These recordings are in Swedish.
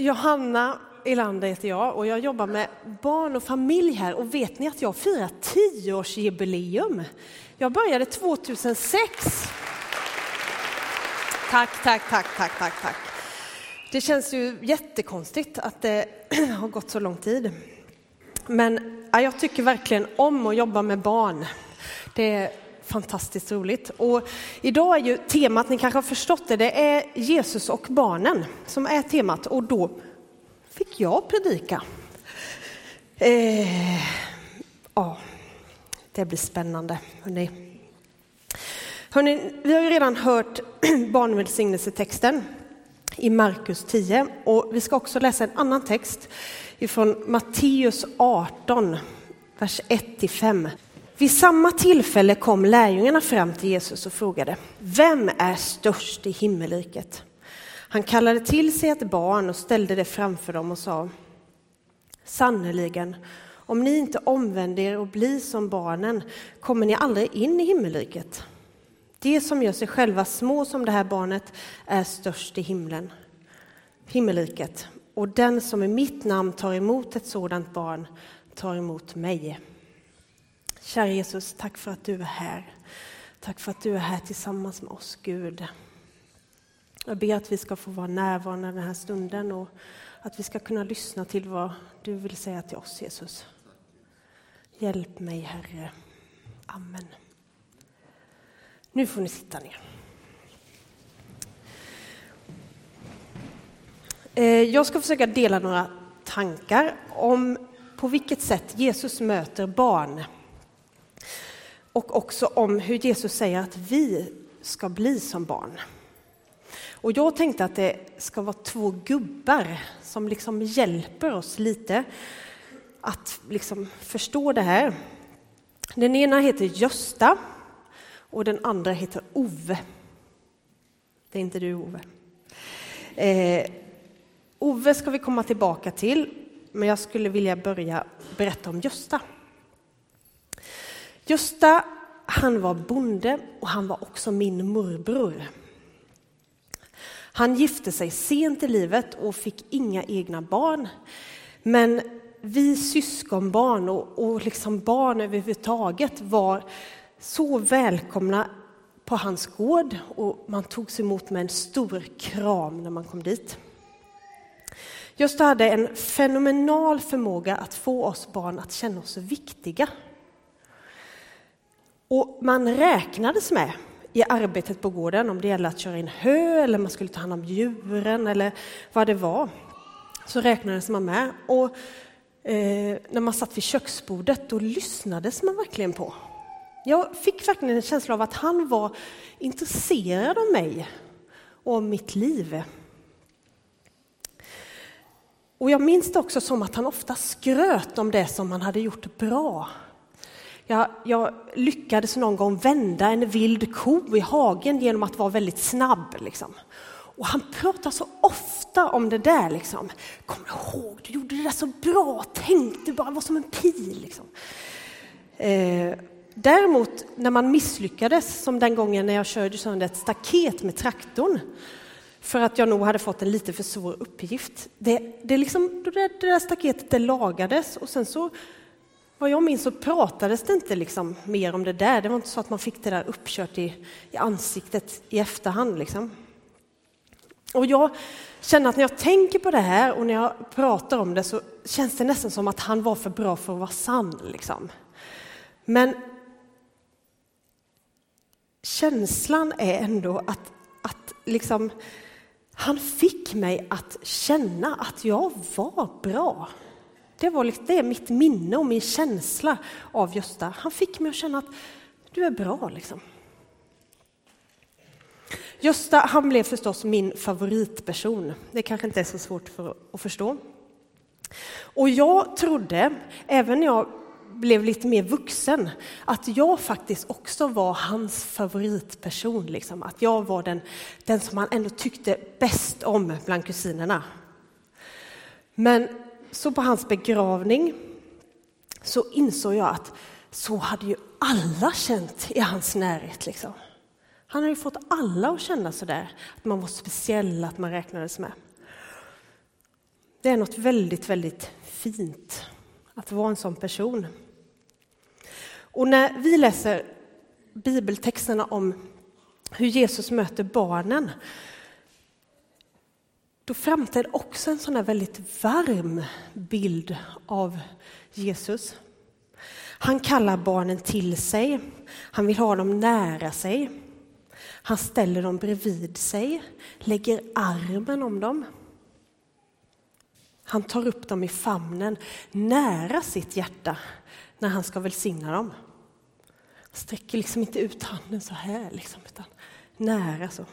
Johanna Elander heter jag och jag jobbar med barn och familj här och vet ni att jag firar tioårsjubileum? Jag började 2006. Tack, tack, tack, tack, tack, tack. Det känns ju jättekonstigt att det har gått så lång tid. Men jag tycker verkligen om att jobba med barn. Det är fantastiskt roligt. Och idag är ju temat, ni kanske har förstått det, det är Jesus och barnen som är temat och då fick jag predika. Eh, ja, det blir spännande. Hörrni. Hörrni, vi har ju redan hört barnvälsignelsetexten i Markus 10 och vi ska också läsa en annan text ifrån Matteus 18, vers 1-5. Vid samma tillfälle kom lärjungarna fram till Jesus och frågade, vem är störst i himmelriket? Han kallade till sig ett barn och ställde det framför dem och sa, sannerligen, om ni inte omvänder er och blir som barnen kommer ni aldrig in i himmelriket. De som gör sig själva små som det här barnet är störst i himlen, himmelriket. Och den som i mitt namn tar emot ett sådant barn tar emot mig. Kära Jesus, tack för att du är här. Tack för att du är här tillsammans med oss, Gud. Jag ber att vi ska få vara närvarande den här stunden och att vi ska kunna lyssna till vad du vill säga till oss, Jesus. Hjälp mig, Herre. Amen. Nu får ni sitta ner. Eh, jag ska försöka dela några tankar om på vilket sätt Jesus möter barn. Och också om hur Jesus säger att vi ska bli som barn. Och jag tänkte att det ska vara två gubbar som liksom hjälper oss lite att liksom förstå det här. Den ena heter Gösta och den andra heter Ove. Det är inte du, Ove. Eh, Ove ska vi komma tillbaka till, men jag skulle vilja börja berätta om Gösta. Gösta, han var bonde och han var också min morbror. Han gifte sig sent i livet och fick inga egna barn. Men vi syskonbarn och, och liksom barn överhuvudtaget var så välkomna på hans gård och man togs emot med en stor kram när man kom dit. Gösta hade en fenomenal förmåga att få oss barn att känna oss viktiga. Och man räknades med i arbetet på gården, om det gällde att köra in hö eller man skulle ta hand om djuren eller vad det var, så räknades man med. Och eh, när man satt vid köksbordet, då lyssnades man verkligen på. Jag fick verkligen en känsla av att han var intresserad av mig och mitt liv. Och jag minns det också som att han ofta skröt om det som han hade gjort bra. Jag, jag, lyckades någon gång vända en vild ko i hagen genom att vara väldigt snabb. Liksom. Och han pratar så ofta om det där. Liksom. Kommer du ihåg, du gjorde det där så bra, tänk, du bara var som en pil. Liksom. Eh, däremot när man misslyckades, som den gången när jag körde sönder ett staket med traktorn, för att jag nog hade fått en lite för svår uppgift. Det, det, liksom, det, där, det där staketet det lagades och sen så vad jag minns så pratades det inte liksom mer om det där. Det var inte så att man fick det där uppkört i, i ansiktet i efterhand. Liksom. Och jag känner att när jag tänker på det här och när jag pratar om det så känns det nästan som att han var för bra för att vara sann. Liksom. Men känslan är ändå att, att liksom, han fick mig att känna att jag var bra. Det, var, liksom, det är mitt minne och min känsla av Gösta. Han fick mig att känna att du är bra. Liksom. Gösta han blev förstås min favoritperson. Det kanske inte är så svårt för att förstå. Och jag trodde, även när jag blev lite mer vuxen, att jag faktiskt också var hans favoritperson. Liksom. Att jag var den, den som han ändå tyckte bäst om bland kusinerna. Men så på hans begravning så insåg jag att så hade ju alla känt i hans närhet. Liksom. Han hade ju fått alla att känna så där, att man var speciell, att man räknades med. Det är något väldigt, väldigt fint att vara en sån person. Och när vi läser bibeltexterna om hur Jesus möter barnen då framträder också en sån här väldigt varm bild av Jesus. Han kallar barnen till sig, han vill ha dem nära sig. Han ställer dem bredvid sig, lägger armen om dem. Han tar upp dem i famnen nära sitt hjärta när han ska välsigna dem. Han sträcker liksom inte ut handen så här, liksom, utan nära så.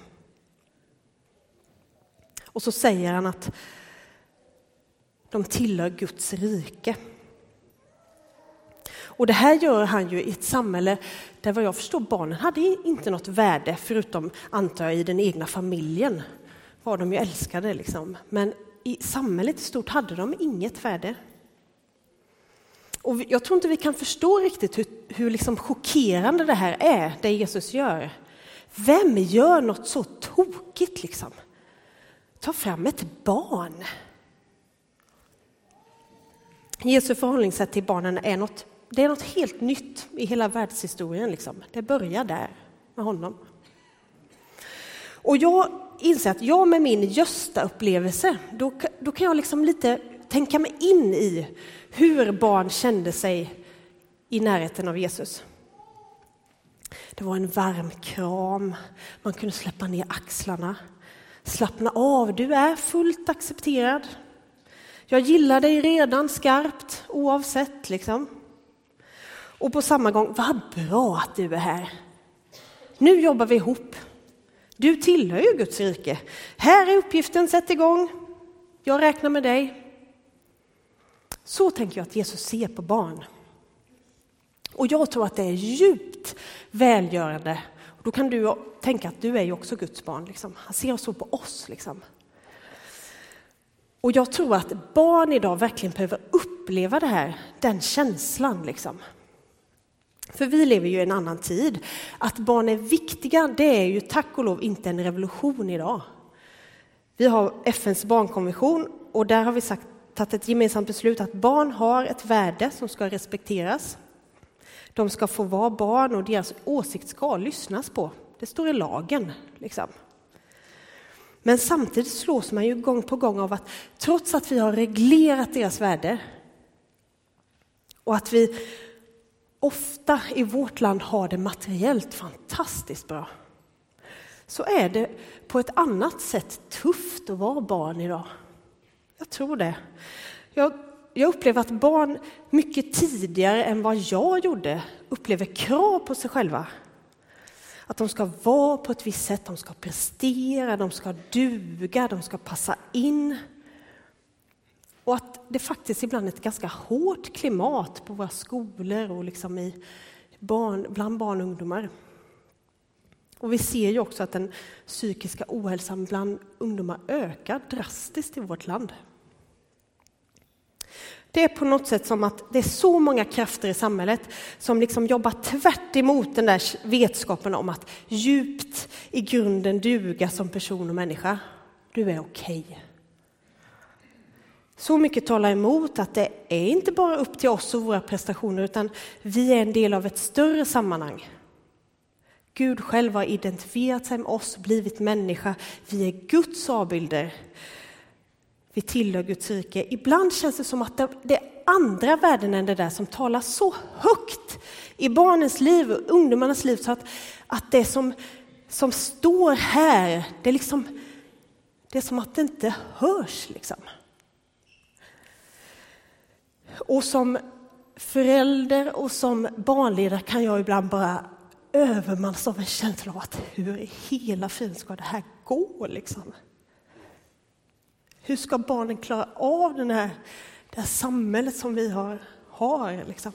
Och så säger han att de tillhör Guds rike. Och det här gör han ju i ett samhälle där vad jag förstår barnen hade inte något värde förutom, antar jag, i den egna familjen var de ju älskade. Liksom. Men i samhället i stort hade de inget värde. Och jag tror inte vi kan förstå riktigt hur, hur liksom chockerande det här är, det Jesus gör. Vem gör något så tokigt liksom? Ta fram ett barn. Jesu förhållningssätt till barnen är något, det är något helt nytt i hela världshistorien. Liksom. Det börjar där, med honom. Och jag inser att jag med min Gösta-upplevelse, då, då kan jag liksom lite tänka mig in i hur barn kände sig i närheten av Jesus. Det var en varm kram, man kunde släppa ner axlarna. Slappna av, du är fullt accepterad. Jag gillar dig redan skarpt oavsett. Liksom. Och på samma gång, vad bra att du är här. Nu jobbar vi ihop. Du tillhör ju Guds rike. Här är uppgiften, sätt igång. Jag räknar med dig. Så tänker jag att Jesus ser på barn. Och jag tror att det är djupt välgörande då kan du tänka att du är ju också Guds barn. Liksom. Han ser så på oss. Liksom. Och jag tror att barn idag verkligen behöver uppleva det här, den känslan. Liksom. För vi lever ju i en annan tid. Att barn är viktiga, det är ju tack och lov inte en revolution idag. Vi har FNs barnkonvention och där har vi sagt, tagit ett gemensamt beslut att barn har ett värde som ska respekteras. De ska få vara barn och deras åsikt ska lyssnas på. Det står i lagen. Liksom. Men samtidigt slås man ju gång på gång av att trots att vi har reglerat deras värde och att vi ofta i vårt land har det materiellt fantastiskt bra så är det på ett annat sätt tufft att vara barn idag. Jag tror det. Jag jag upplever att barn mycket tidigare än vad jag gjorde upplever krav på sig själva. Att de ska vara på ett visst sätt, de ska prestera, de ska duga, de ska passa in. Och att det faktiskt ibland är ett ganska hårt klimat på våra skolor och liksom i barn, bland barn och ungdomar. Och vi ser ju också att den psykiska ohälsan bland ungdomar ökar drastiskt i vårt land. Det är på något sätt som att det är så många krafter i samhället som liksom jobbar tvärt emot den där vetskapen om att djupt i grunden duga som person och människa. Du är okej. Okay. Så mycket talar emot att det är inte bara upp till oss och våra prestationer utan vi är en del av ett större sammanhang. Gud själv har identifierat sig med oss, blivit människa. Vi är Guds avbilder vi tillhör Guds rike. Ibland känns det som att det är andra värden än det där som talar så högt i barnens liv och ungdomarnas liv så att, att det som, som står här, det är, liksom, det är som att det inte hörs. Liksom. Och som förälder och som barnledare kan jag ibland bara övermannas av en känsla av att hur i hela friden ska det här gå? Liksom? Hur ska barnen klara av den här, det här samhället som vi har? har liksom?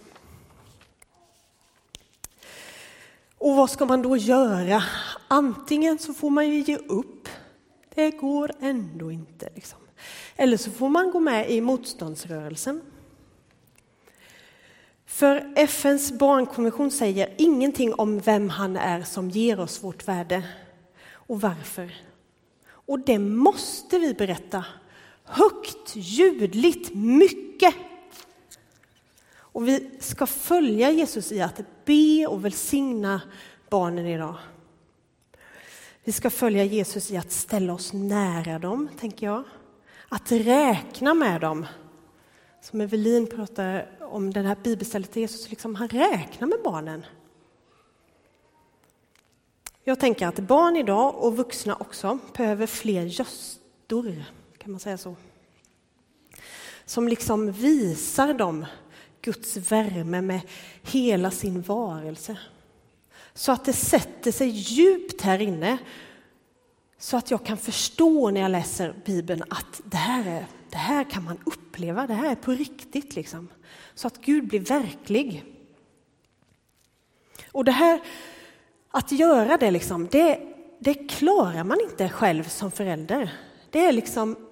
Och vad ska man då göra? Antingen så får man ju ge upp. Det går ändå inte. Liksom. Eller så får man gå med i motståndsrörelsen. För FNs barnkonvention säger ingenting om vem han är som ger oss vårt värde och varför. Och det måste vi berätta Högt, ljudligt, mycket. Och vi ska följa Jesus i att be och välsigna barnen idag. Vi ska följa Jesus i att ställa oss nära dem, tänker jag. Att räkna med dem. Som Evelin pratade om, det här bibelstället Jesus, liksom, han räknar med barnen. Jag tänker att barn idag och vuxna också behöver fler göstor, kan man säga så. Som liksom visar dem Guds värme med hela sin varelse. Så att det sätter sig djupt här inne. Så att jag kan förstå när jag läser Bibeln att det här, är, det här kan man uppleva, det här är på riktigt. Liksom. Så att Gud blir verklig. Och det här, att göra det, liksom, det, det klarar man inte själv som förälder. Det är liksom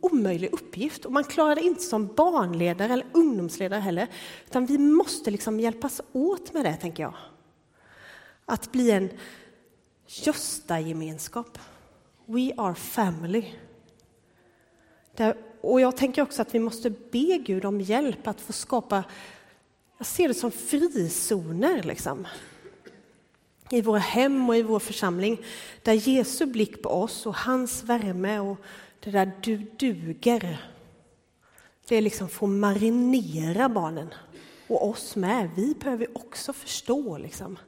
omöjlig uppgift och man klarar det inte som barnledare eller ungdomsledare heller. Utan vi måste liksom hjälpas åt med det, tänker jag. Att bli en Gösta-gemenskap. We are family. och jag tänker också att vi måste be Gud om hjälp att få skapa, jag ser det som frizoner liksom. I våra hem och i vår församling, där Jesu blick på oss och hans värme och det där du duger. Det är liksom få marinera barnen och oss med. Vi behöver också förstå liksom.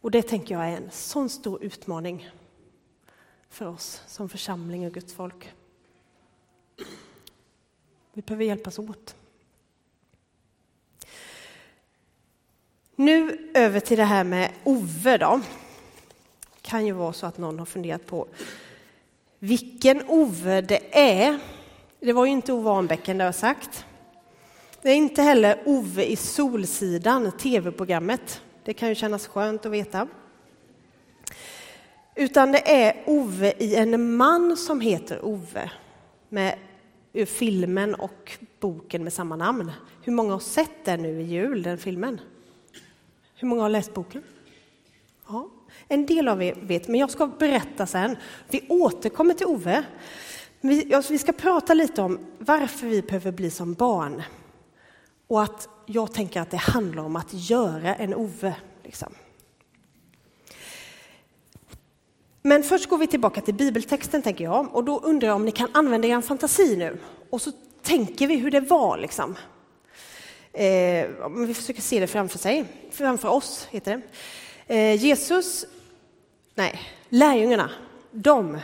Och det tänker jag är en sån stor utmaning för oss som församling och Guds folk. Vi behöver hjälpas åt. Nu över till det här med Ove då. Det kan ju vara så att någon har funderat på vilken Ove det är. Det var ju inte Ove Arnbäcken, det har jag sagt. Det är inte heller Ove i Solsidan, tv-programmet. Det kan ju kännas skönt att veta. Utan det är Ove i en man som heter Ove med ur filmen och boken med samma namn. Hur många har sett den nu i jul, den filmen? Hur många har läst boken? Ja, en del av er vet, men jag ska berätta sen. Vi återkommer till Ove. Vi, ska prata lite om varför vi behöver bli som barn. Och att jag tänker att det handlar om att göra en Ove. Liksom. Men först går vi tillbaka till bibeltexten, tänker jag. Och då undrar jag om ni kan använda er fantasi nu. Och så tänker vi hur det var. Liksom. Eh, vi försöker se det framför sig, framför oss, heter det. Eh, Jesus, nej, lärjungarna, de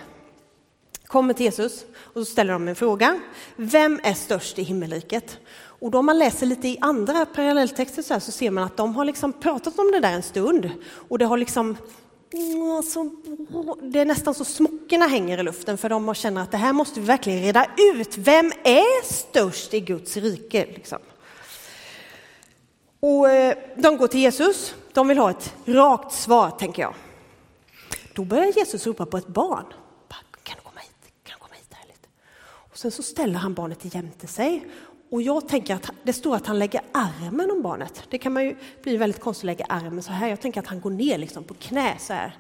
kommer till Jesus och så ställer de en fråga. Vem är störst i himmelriket? Och då om man läser lite i andra parallelltexter så, här, så ser man att de har liksom pratat om det där en stund och det har liksom mm, Alltså, det är nästan så smockorna hänger i luften för de känner att det här måste vi verkligen reda ut. Vem är störst i Guds rike? Liksom. Och eh, de går till Jesus. De vill ha ett rakt svar, tänker jag. Då börjar Jesus ropa på ett barn. Kan du komma hit? Kan du komma hit här lite? Och sen så ställer han barnet jämte sig och jag tänker att det står att han lägger armen om barnet. Det kan man ju bli väldigt konstigt att lägga armen så här. Jag tänker att han går ner liksom på knä så här.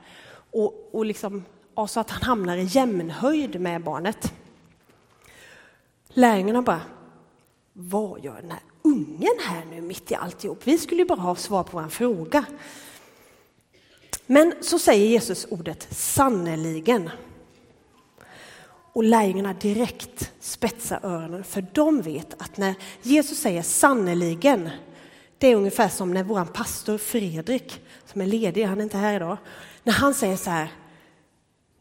Och, och liksom, ja, så att han hamnar i jämnhöjd med barnet. Lärjungarna bara, vad gör den här ungen här nu mitt i alltihop? Vi skulle ju bara ha svar på en fråga. Men så säger Jesus ordet sannerligen. Och lärjungarna direkt spetsar öronen, för de vet att när Jesus säger sannerligen, det är ungefär som när vår pastor Fredrik, som är ledig, han är inte här idag, när han säger så här,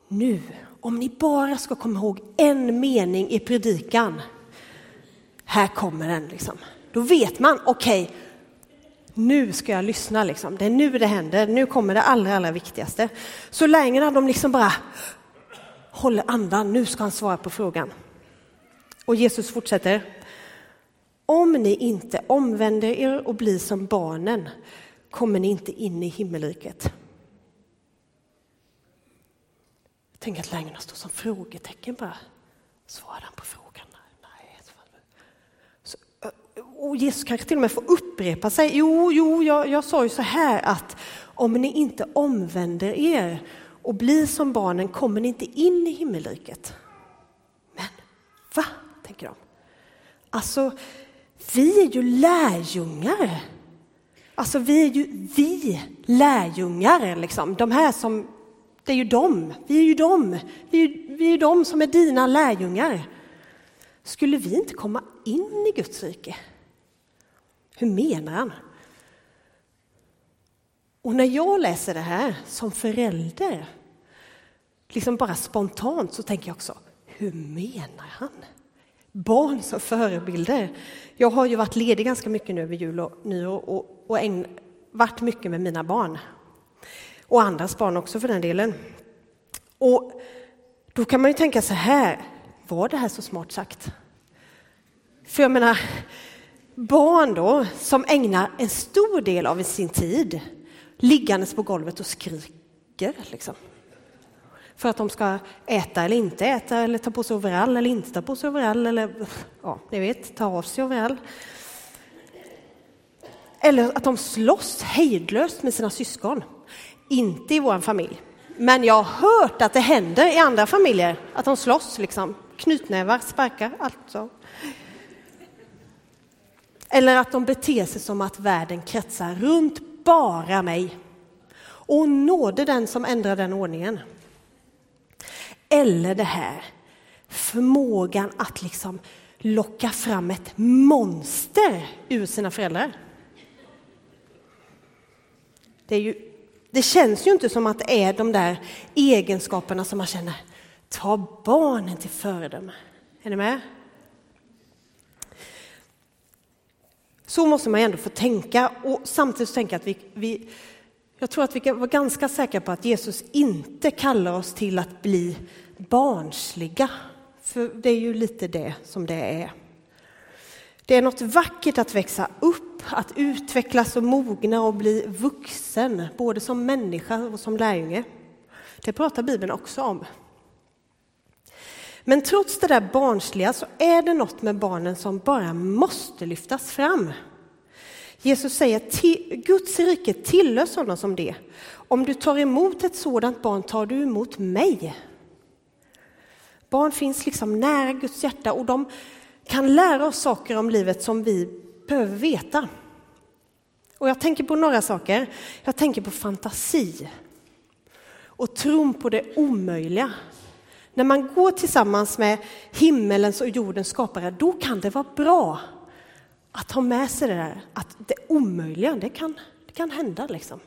nu, om ni bara ska komma ihåg en mening i predikan, här kommer den. Liksom. Då vet man, okej, okay, nu ska jag lyssna. Liksom. Det är nu det händer, nu kommer det allra, allra viktigaste. Så lärjungarna, de liksom bara håller andan, nu ska han svara på frågan. Och Jesus fortsätter. Om ni inte omvänder er och blir som barnen kommer ni inte in i himmelriket. Tänk att lärjungarna står som frågetecken bara. Svarar han på frågan? Nej. Så, och Jesus kanske till och med får upprepa sig. Jo, jo, jag, jag sa ju så här att om ni inte omvänder er och blir som barnen kommer ni inte in i himmelriket. Men va, tänker de. Alltså, vi är ju lärjungar. Alltså vi är ju vi lärjungar, liksom. De här som, det är ju dem. vi är ju dem. vi är, vi är de som är dina lärjungar. Skulle vi inte komma in i Guds rike? Hur menar han? Och när jag läser det här som förälder, liksom bara spontant, så tänker jag också, hur menar han? Barn som förebilder. Jag har ju varit ledig ganska mycket nu över jul och nyår och, och ägn, varit mycket med mina barn. Och andras barn också för den delen. Och då kan man ju tänka så här, var det här så smart sagt? För jag menar, barn då som ägnar en stor del av sin tid liggandes på golvet och skriker. Liksom. För att de ska äta eller inte äta, eller ta på sig overall eller inte ta på sig overall, eller ja, ni vet, ta av sig overall. Eller att de slåss hejdlöst med sina syskon. Inte i vår familj, men jag har hört att det händer i andra familjer, att de slåss, liksom. knytnävar, sparkar, allt sånt. Eller att de beter sig som att världen kretsar runt bara mig. Och nådde den som ändrar den ordningen. Eller det här, förmågan att liksom locka fram ett monster ur sina föräldrar. Det, ju, det, känns ju inte som att det är de där egenskaperna som man känner, ta barnen till föredöme. Är ni med? Så måste man ändå få tänka och samtidigt tänka att vi, vi jag tror att vi kan vara ganska säkra på att Jesus inte kallar oss till att bli barnsliga. För det är ju lite det som det är. Det är något vackert att växa upp, att utvecklas och mogna och bli vuxen, både som människa och som lärjunge. Det pratar Bibeln också om. Men trots det där barnsliga så är det något med barnen som bara måste lyftas fram. Jesus säger att Guds rike tillhör sådana som det. Om du tar emot ett sådant barn tar du emot mig. Barn finns liksom nära Guds hjärta och de kan lära oss saker om livet som vi behöver veta. Och jag tänker på några saker. Jag tänker på fantasi och tron på det omöjliga. När man går tillsammans med himmelens och jordens skapare, då kan det vara bra att ha med sig det där att det omöjliga, det kan, det kan hända. Liksom.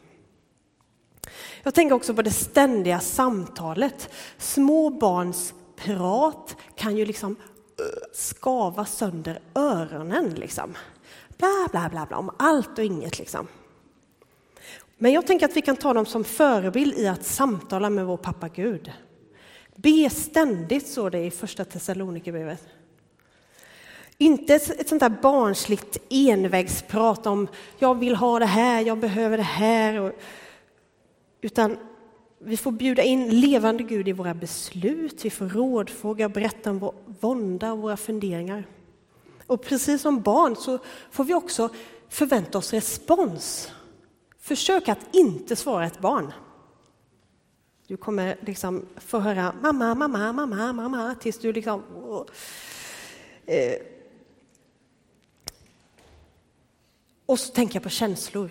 Jag tänker också på det ständiga samtalet. Små barns prat kan ju liksom skava sönder öronen. Liksom. Bla, bla, bla, bla, om allt och inget. Liksom. Men jag tänker att vi kan ta dem som förebild i att samtala med vår pappa Gud. Be ständigt, står det i första Thessalonikerbrevet. Inte ett sånt där barnsligt envägsprat om jag vill ha det här, jag behöver det här. Utan vi får bjuda in levande Gud i våra beslut, vi får rådfråga och berätta om vår vånda och våra funderingar. Och precis som barn så får vi också förvänta oss respons. Försök att inte svara ett barn. Du kommer liksom få höra mamma, mamma, mamma, mamma tills du liksom... Eh, Och så tänker jag på känslor.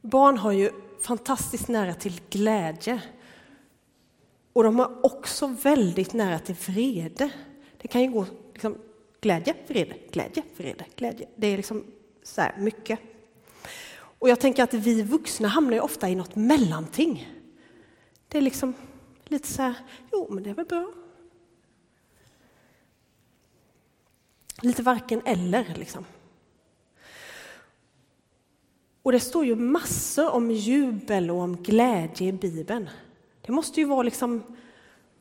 Barn har ju fantastiskt nära till glädje. Och de har också väldigt nära till vrede. Det kan ju gå liksom, glädje, vrede, glädje, vrede, glädje. Det är liksom så här mycket. Och jag tänker att vi vuxna hamnar ju ofta i något mellanting. Det är liksom lite så här, jo men det är väl bra. Lite varken eller liksom. Och det står ju massor om jubel och om glädje i Bibeln. Det måste ju vara, liksom,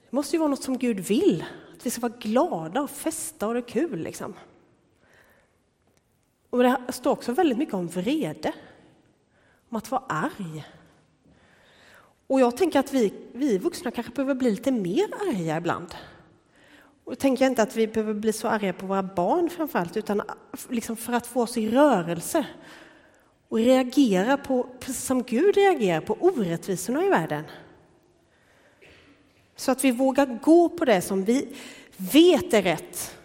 det måste ju vara något som Gud vill, att vi ska vara glada och festa och det är kul. Liksom. Och det står också väldigt mycket om vrede, om att vara arg. Och jag tänker att vi, vi vuxna kanske behöver bli lite mer arga ibland. Och jag tänker inte att vi behöver bli så arga på våra barn framförallt, utan liksom för att få oss i rörelse och reagera på, precis som Gud reagerar på orättvisorna i världen. Så att vi vågar gå på det som vi vet är rätt.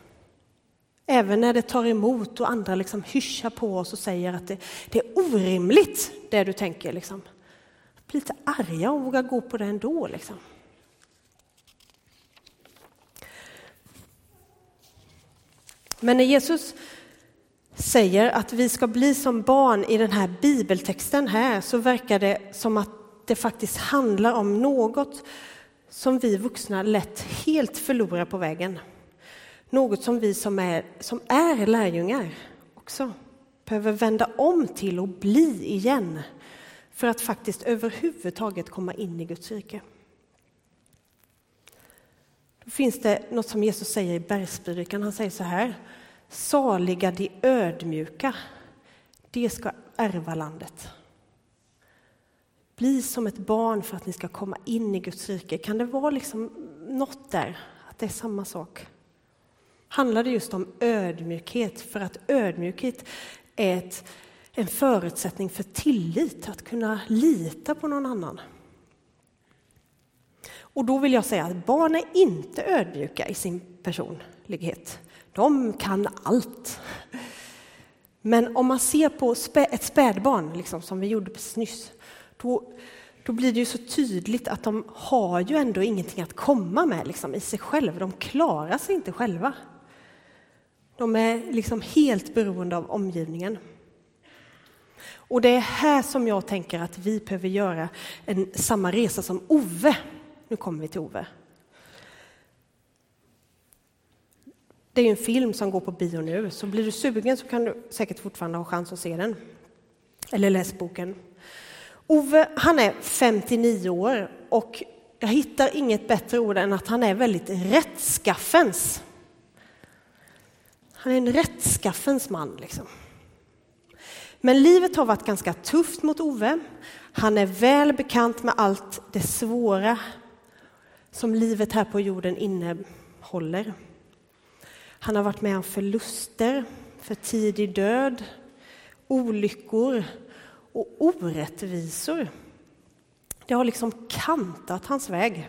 Även när det tar emot och andra liksom hyschar på oss och säger att det, det är orimligt det du tänker. Liksom blir lite arga och vågar gå på det ändå. Liksom. Men när Jesus säger att vi ska bli som barn i den här bibeltexten här så verkar det som att det faktiskt handlar om något som vi vuxna lätt helt förlorar på vägen. Något som vi som är, som är lärjungar också behöver vända om till och bli igen för att faktiskt överhuvudtaget komma in i Guds rike. Då finns det något som Jesus säger i bergspredikan. Han säger så här. Saliga de ödmjuka, de ska ärva landet. Bli som ett barn för att ni ska komma in i Guds rike. Kan det vara liksom något där, att det är samma sak? Handlar det just om ödmjukhet? För att ödmjukhet är ett, en förutsättning för tillit, att kunna lita på någon annan. Och då vill jag säga att barn är inte ödmjuka i sin personlighet. De kan allt. Men om man ser på ett spädbarn, liksom, som vi gjorde precis nyss, då, då blir det ju så tydligt att de har ju ändå ingenting att komma med liksom, i sig själva. De klarar sig inte själva. De är liksom helt beroende av omgivningen. Och det är här som jag tänker att vi behöver göra en, samma resa som Ove. Nu kommer vi till Ove. Det är en film som går på bio nu, så blir du sugen så kan du säkert fortfarande ha chans att se den. Eller läs boken. Ove, han är 59 år och jag hittar inget bättre ord än att han är väldigt rättskaffens. Han är en rättskaffens man. Liksom. Men livet har varit ganska tufft mot Ove. Han är väl bekant med allt det svåra som livet här på jorden innehåller. Han har varit med om förluster, för tidig död, olyckor och orättvisor. Det har liksom kantat hans väg.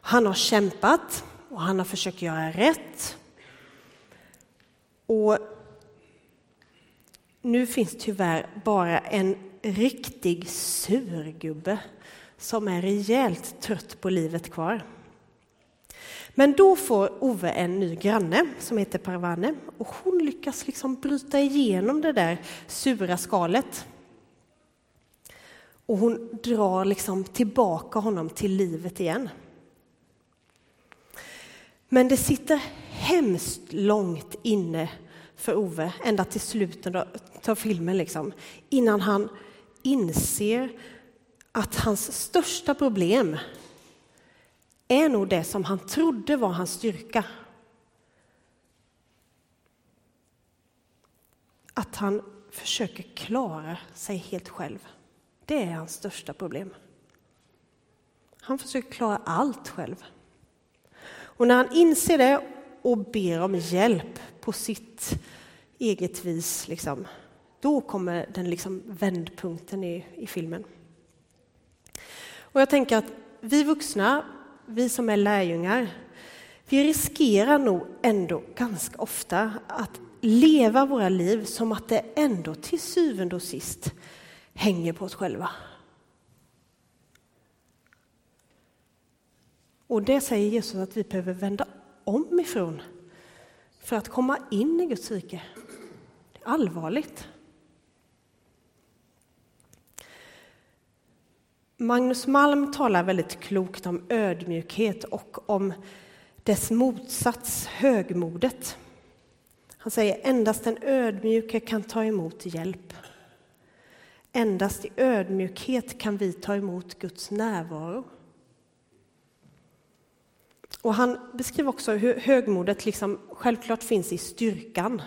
Han har kämpat och han har försökt göra rätt. Och nu finns tyvärr bara en riktig surgubbe som är rejält trött på livet kvar. Men då får Ove en ny granne som heter Parvane och hon lyckas liksom bryta igenom det där sura skalet. Och hon drar liksom tillbaka honom till livet igen. Men det sitter hemskt långt inne för Ove, ända till slutet av filmen, liksom, innan han inser att hans största problem är nog det som han trodde var hans styrka. Att han försöker klara sig helt själv. Det är hans största problem. Han försöker klara allt själv. Och när han inser det och ber om hjälp på sitt eget vis, liksom, då kommer den liksom vändpunkten i, i filmen. Och jag tänker att vi vuxna, vi som är lärjungar, vi riskerar nog ändå ganska ofta att leva våra liv som att det ändå till syvende och sist hänger på oss själva. Och det säger Jesus att vi behöver vända om ifrån för att komma in i Guds rike. Det är allvarligt. Magnus Malm talar väldigt klokt om ödmjukhet och om dess motsats, högmodet. Han säger endast den ödmjuke kan ta emot hjälp. Endast i ödmjukhet kan vi ta emot Guds närvaro. Och han beskriver också hur högmodet liksom självklart finns i styrkan.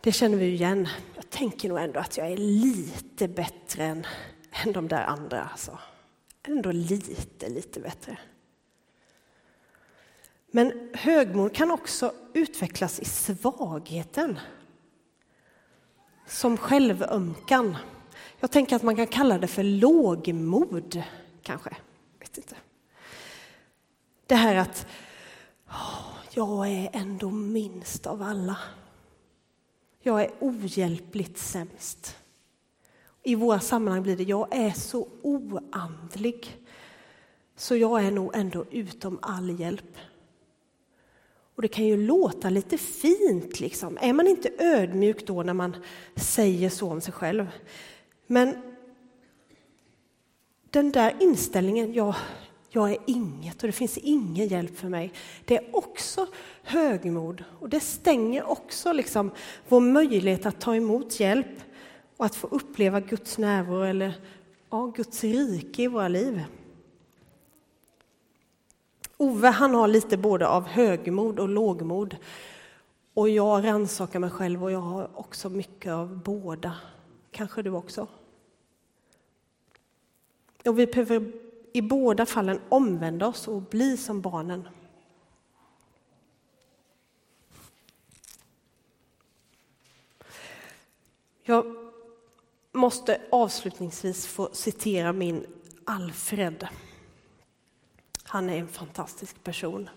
Det känner vi igen. Jag tänker nog ändå att jag är lite bättre än, än de där andra. Alltså. Ändå lite, lite bättre. Men högmod kan också utvecklas i svagheten. som självömkan. Jag tänker att man kan kalla det för lågmod, kanske. Vet inte. Det här att jag är ändå minst av alla. Jag är ohjälpligt sämst. I våra sammanhang blir det jag är så oandlig så jag är nog ändå utom all hjälp. Och det kan ju låta lite fint, liksom. är man inte ödmjuk då när man säger så om sig själv? Men den där inställningen, jag, jag är inget och det finns ingen hjälp för mig, det är också högmod och det stänger också liksom vår möjlighet att ta emot hjälp och att få uppleva Guds närvaro eller ja, Guds rike i våra liv. Ove han har lite både av högmod och lågmod. Och jag rannsakar mig själv och jag har också mycket av båda. Kanske du också? Och vi behöver i båda fallen omvända oss och bli som barnen. Jag måste avslutningsvis få citera min Alfred. Han är en fantastisk person,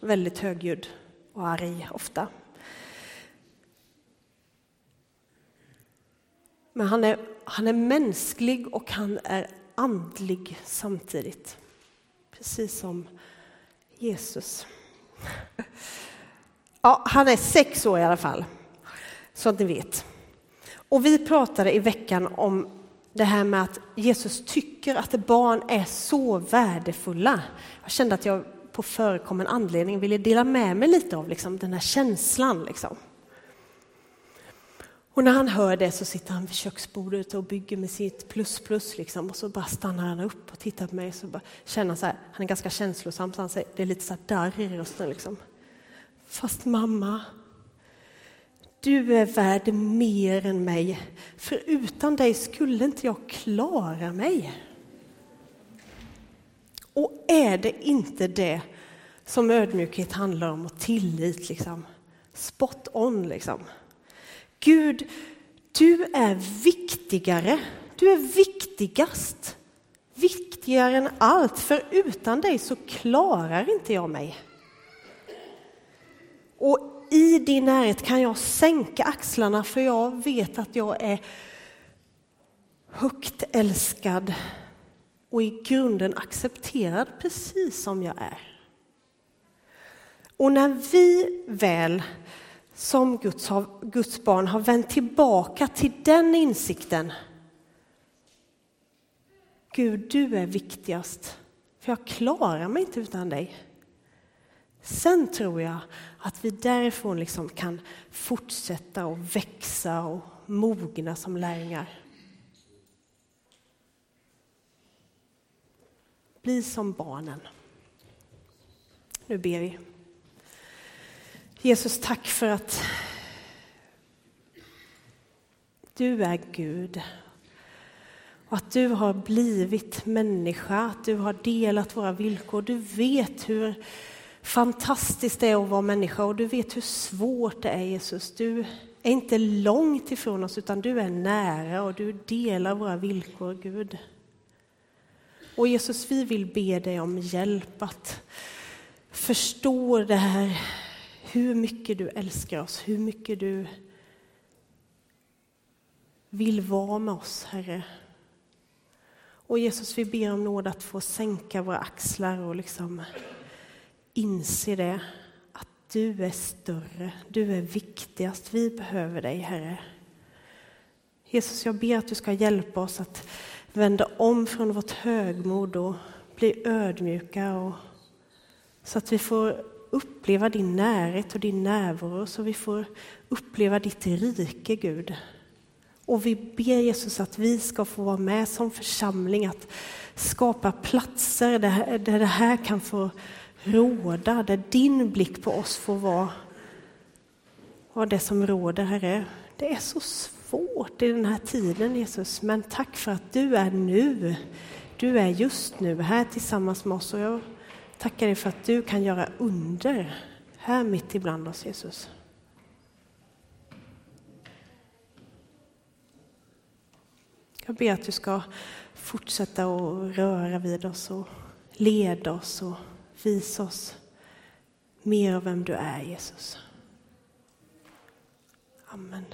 väldigt högljudd och arg ofta. Men han är, han är mänsklig och han är andlig samtidigt. Precis som Jesus. Ja, han är sex år i alla fall, så att ni vet. Och vi pratade i veckan om det här med att Jesus tycker att barn är så värdefulla. Jag kände att jag på förekommen anledning ville dela med mig lite av liksom, den här känslan. Liksom. Och när han hör det så sitter han vid köksbordet och bygger med sitt plus plus liksom, och så bara stannar han upp och tittar på mig och så bara känner så här, han är ganska känslosam så han säger, det är lite så darr i rösten liksom. Fast mamma, du är värd mer än mig, för utan dig skulle inte jag klara mig. Och är det inte det som ödmjukhet handlar om och tillit, liksom? spot on liksom. Gud, du är viktigare, du är viktigast, viktigare än allt, för utan dig så klarar inte jag mig. Och i din närhet kan jag sänka axlarna för jag vet att jag är högt älskad och i grunden accepterad precis som jag är. Och när vi väl som Guds, Guds barn har vänt tillbaka till den insikten Gud, du är viktigast, för jag klarar mig inte utan dig. Sen tror jag att vi därifrån liksom kan fortsätta och växa och mogna som lärjungar. Bli som barnen. Nu ber vi. Jesus, tack för att du är Gud. Och att du har blivit människa, att du har delat våra villkor. Du vet hur fantastiskt det är att vara människa och du vet hur svårt det är Jesus. Du är inte långt ifrån oss utan du är nära och du delar våra villkor Gud. Och Jesus, vi vill be dig om hjälp att förstå det här, hur mycket du älskar oss, hur mycket du vill vara med oss, Herre. Och Jesus, vi ber om nåd att få sänka våra axlar och liksom inse det, att du är större, du är viktigast. Vi behöver dig, Herre. Jesus, jag ber att du ska hjälpa oss att vända om från vårt högmod och bli ödmjuka och, så att vi får uppleva din närhet och din närvaro, så vi får uppleva ditt rike, Gud. Och vi ber Jesus att vi ska få vara med som församling, att skapa platser där, där det här kan få råda, där din blick på oss får vara, Vad det som råder, Herre. Det är så svårt i den här tiden, Jesus, men tack för att du är nu. Du är just nu här tillsammans med oss och jag tackar dig för att du kan göra under här mitt ibland oss, Jesus. Jag ber att du ska fortsätta att röra vid oss och leda oss och visa oss mer av vem du är, Jesus. Amen.